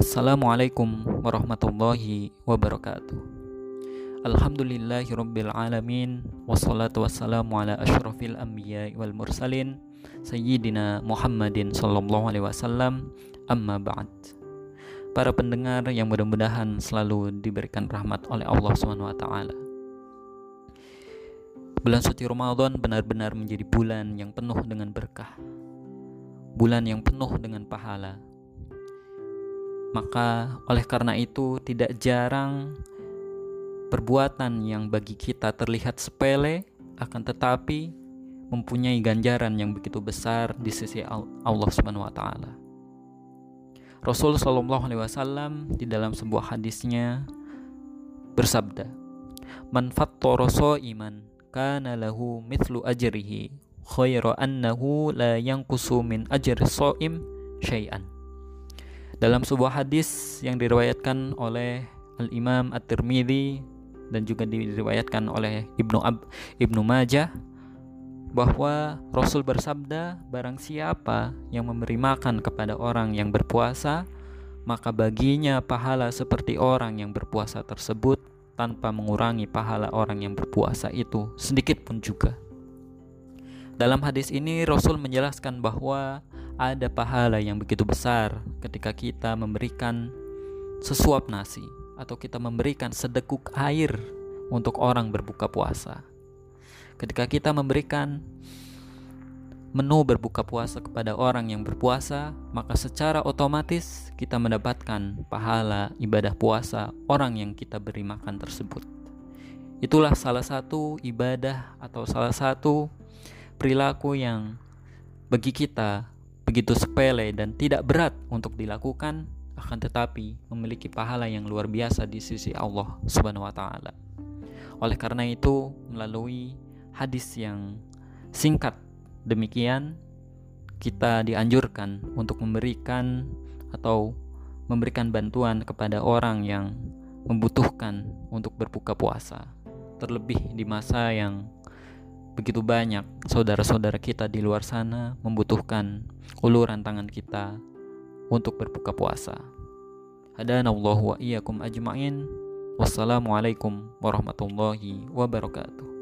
Assalamualaikum warahmatullahi wabarakatuh Alhamdulillahirabbil alamin wassalatu wassalamu ala asyrafil anbiya wal mursalin sayyidina Muhammadin sallallahu alaihi wasallam amma ba'd Para pendengar yang mudah-mudahan selalu diberikan rahmat oleh Allah taala Bulan suci Ramadan benar-benar menjadi bulan yang penuh dengan berkah. Bulan yang penuh dengan pahala. Maka oleh karena itu tidak jarang perbuatan yang bagi kita terlihat sepele akan tetapi mempunyai ganjaran yang begitu besar di sisi Allah Subhanahu wa taala. Rasul Shallallahu alaihi wasallam di dalam sebuah hadisnya bersabda, "Man fattara iman kana lahu mithlu ajrihi khairu annahu la yanqusu min ajri shaim syai'an. Dalam sebuah hadis yang diriwayatkan oleh Al-Imam At-Tirmidzi dan juga diriwayatkan oleh Ibnu Ab Ibnu Majah bahwa Rasul bersabda barang siapa yang memberi makan kepada orang yang berpuasa maka baginya pahala seperti orang yang berpuasa tersebut tanpa mengurangi pahala orang yang berpuasa itu sedikit pun juga. Dalam hadis ini Rasul menjelaskan bahwa ada pahala yang begitu besar ketika kita memberikan sesuap nasi atau kita memberikan sedekuk air untuk orang berbuka puasa. Ketika kita memberikan menu berbuka puasa kepada orang yang berpuasa, maka secara otomatis kita mendapatkan pahala ibadah puasa orang yang kita beri makan tersebut. Itulah salah satu ibadah atau salah satu perilaku yang bagi kita begitu sepele dan tidak berat untuk dilakukan akan tetapi memiliki pahala yang luar biasa di sisi Allah Subhanahu wa taala. Oleh karena itu, melalui hadis yang singkat Demikian kita dianjurkan untuk memberikan atau memberikan bantuan kepada orang yang membutuhkan untuk berbuka puasa. Terlebih di masa yang begitu banyak saudara-saudara kita di luar sana membutuhkan uluran tangan kita untuk berbuka puasa. Hadanallahu wa iyyakum ajma'in. Wassalamualaikum warahmatullahi wabarakatuh.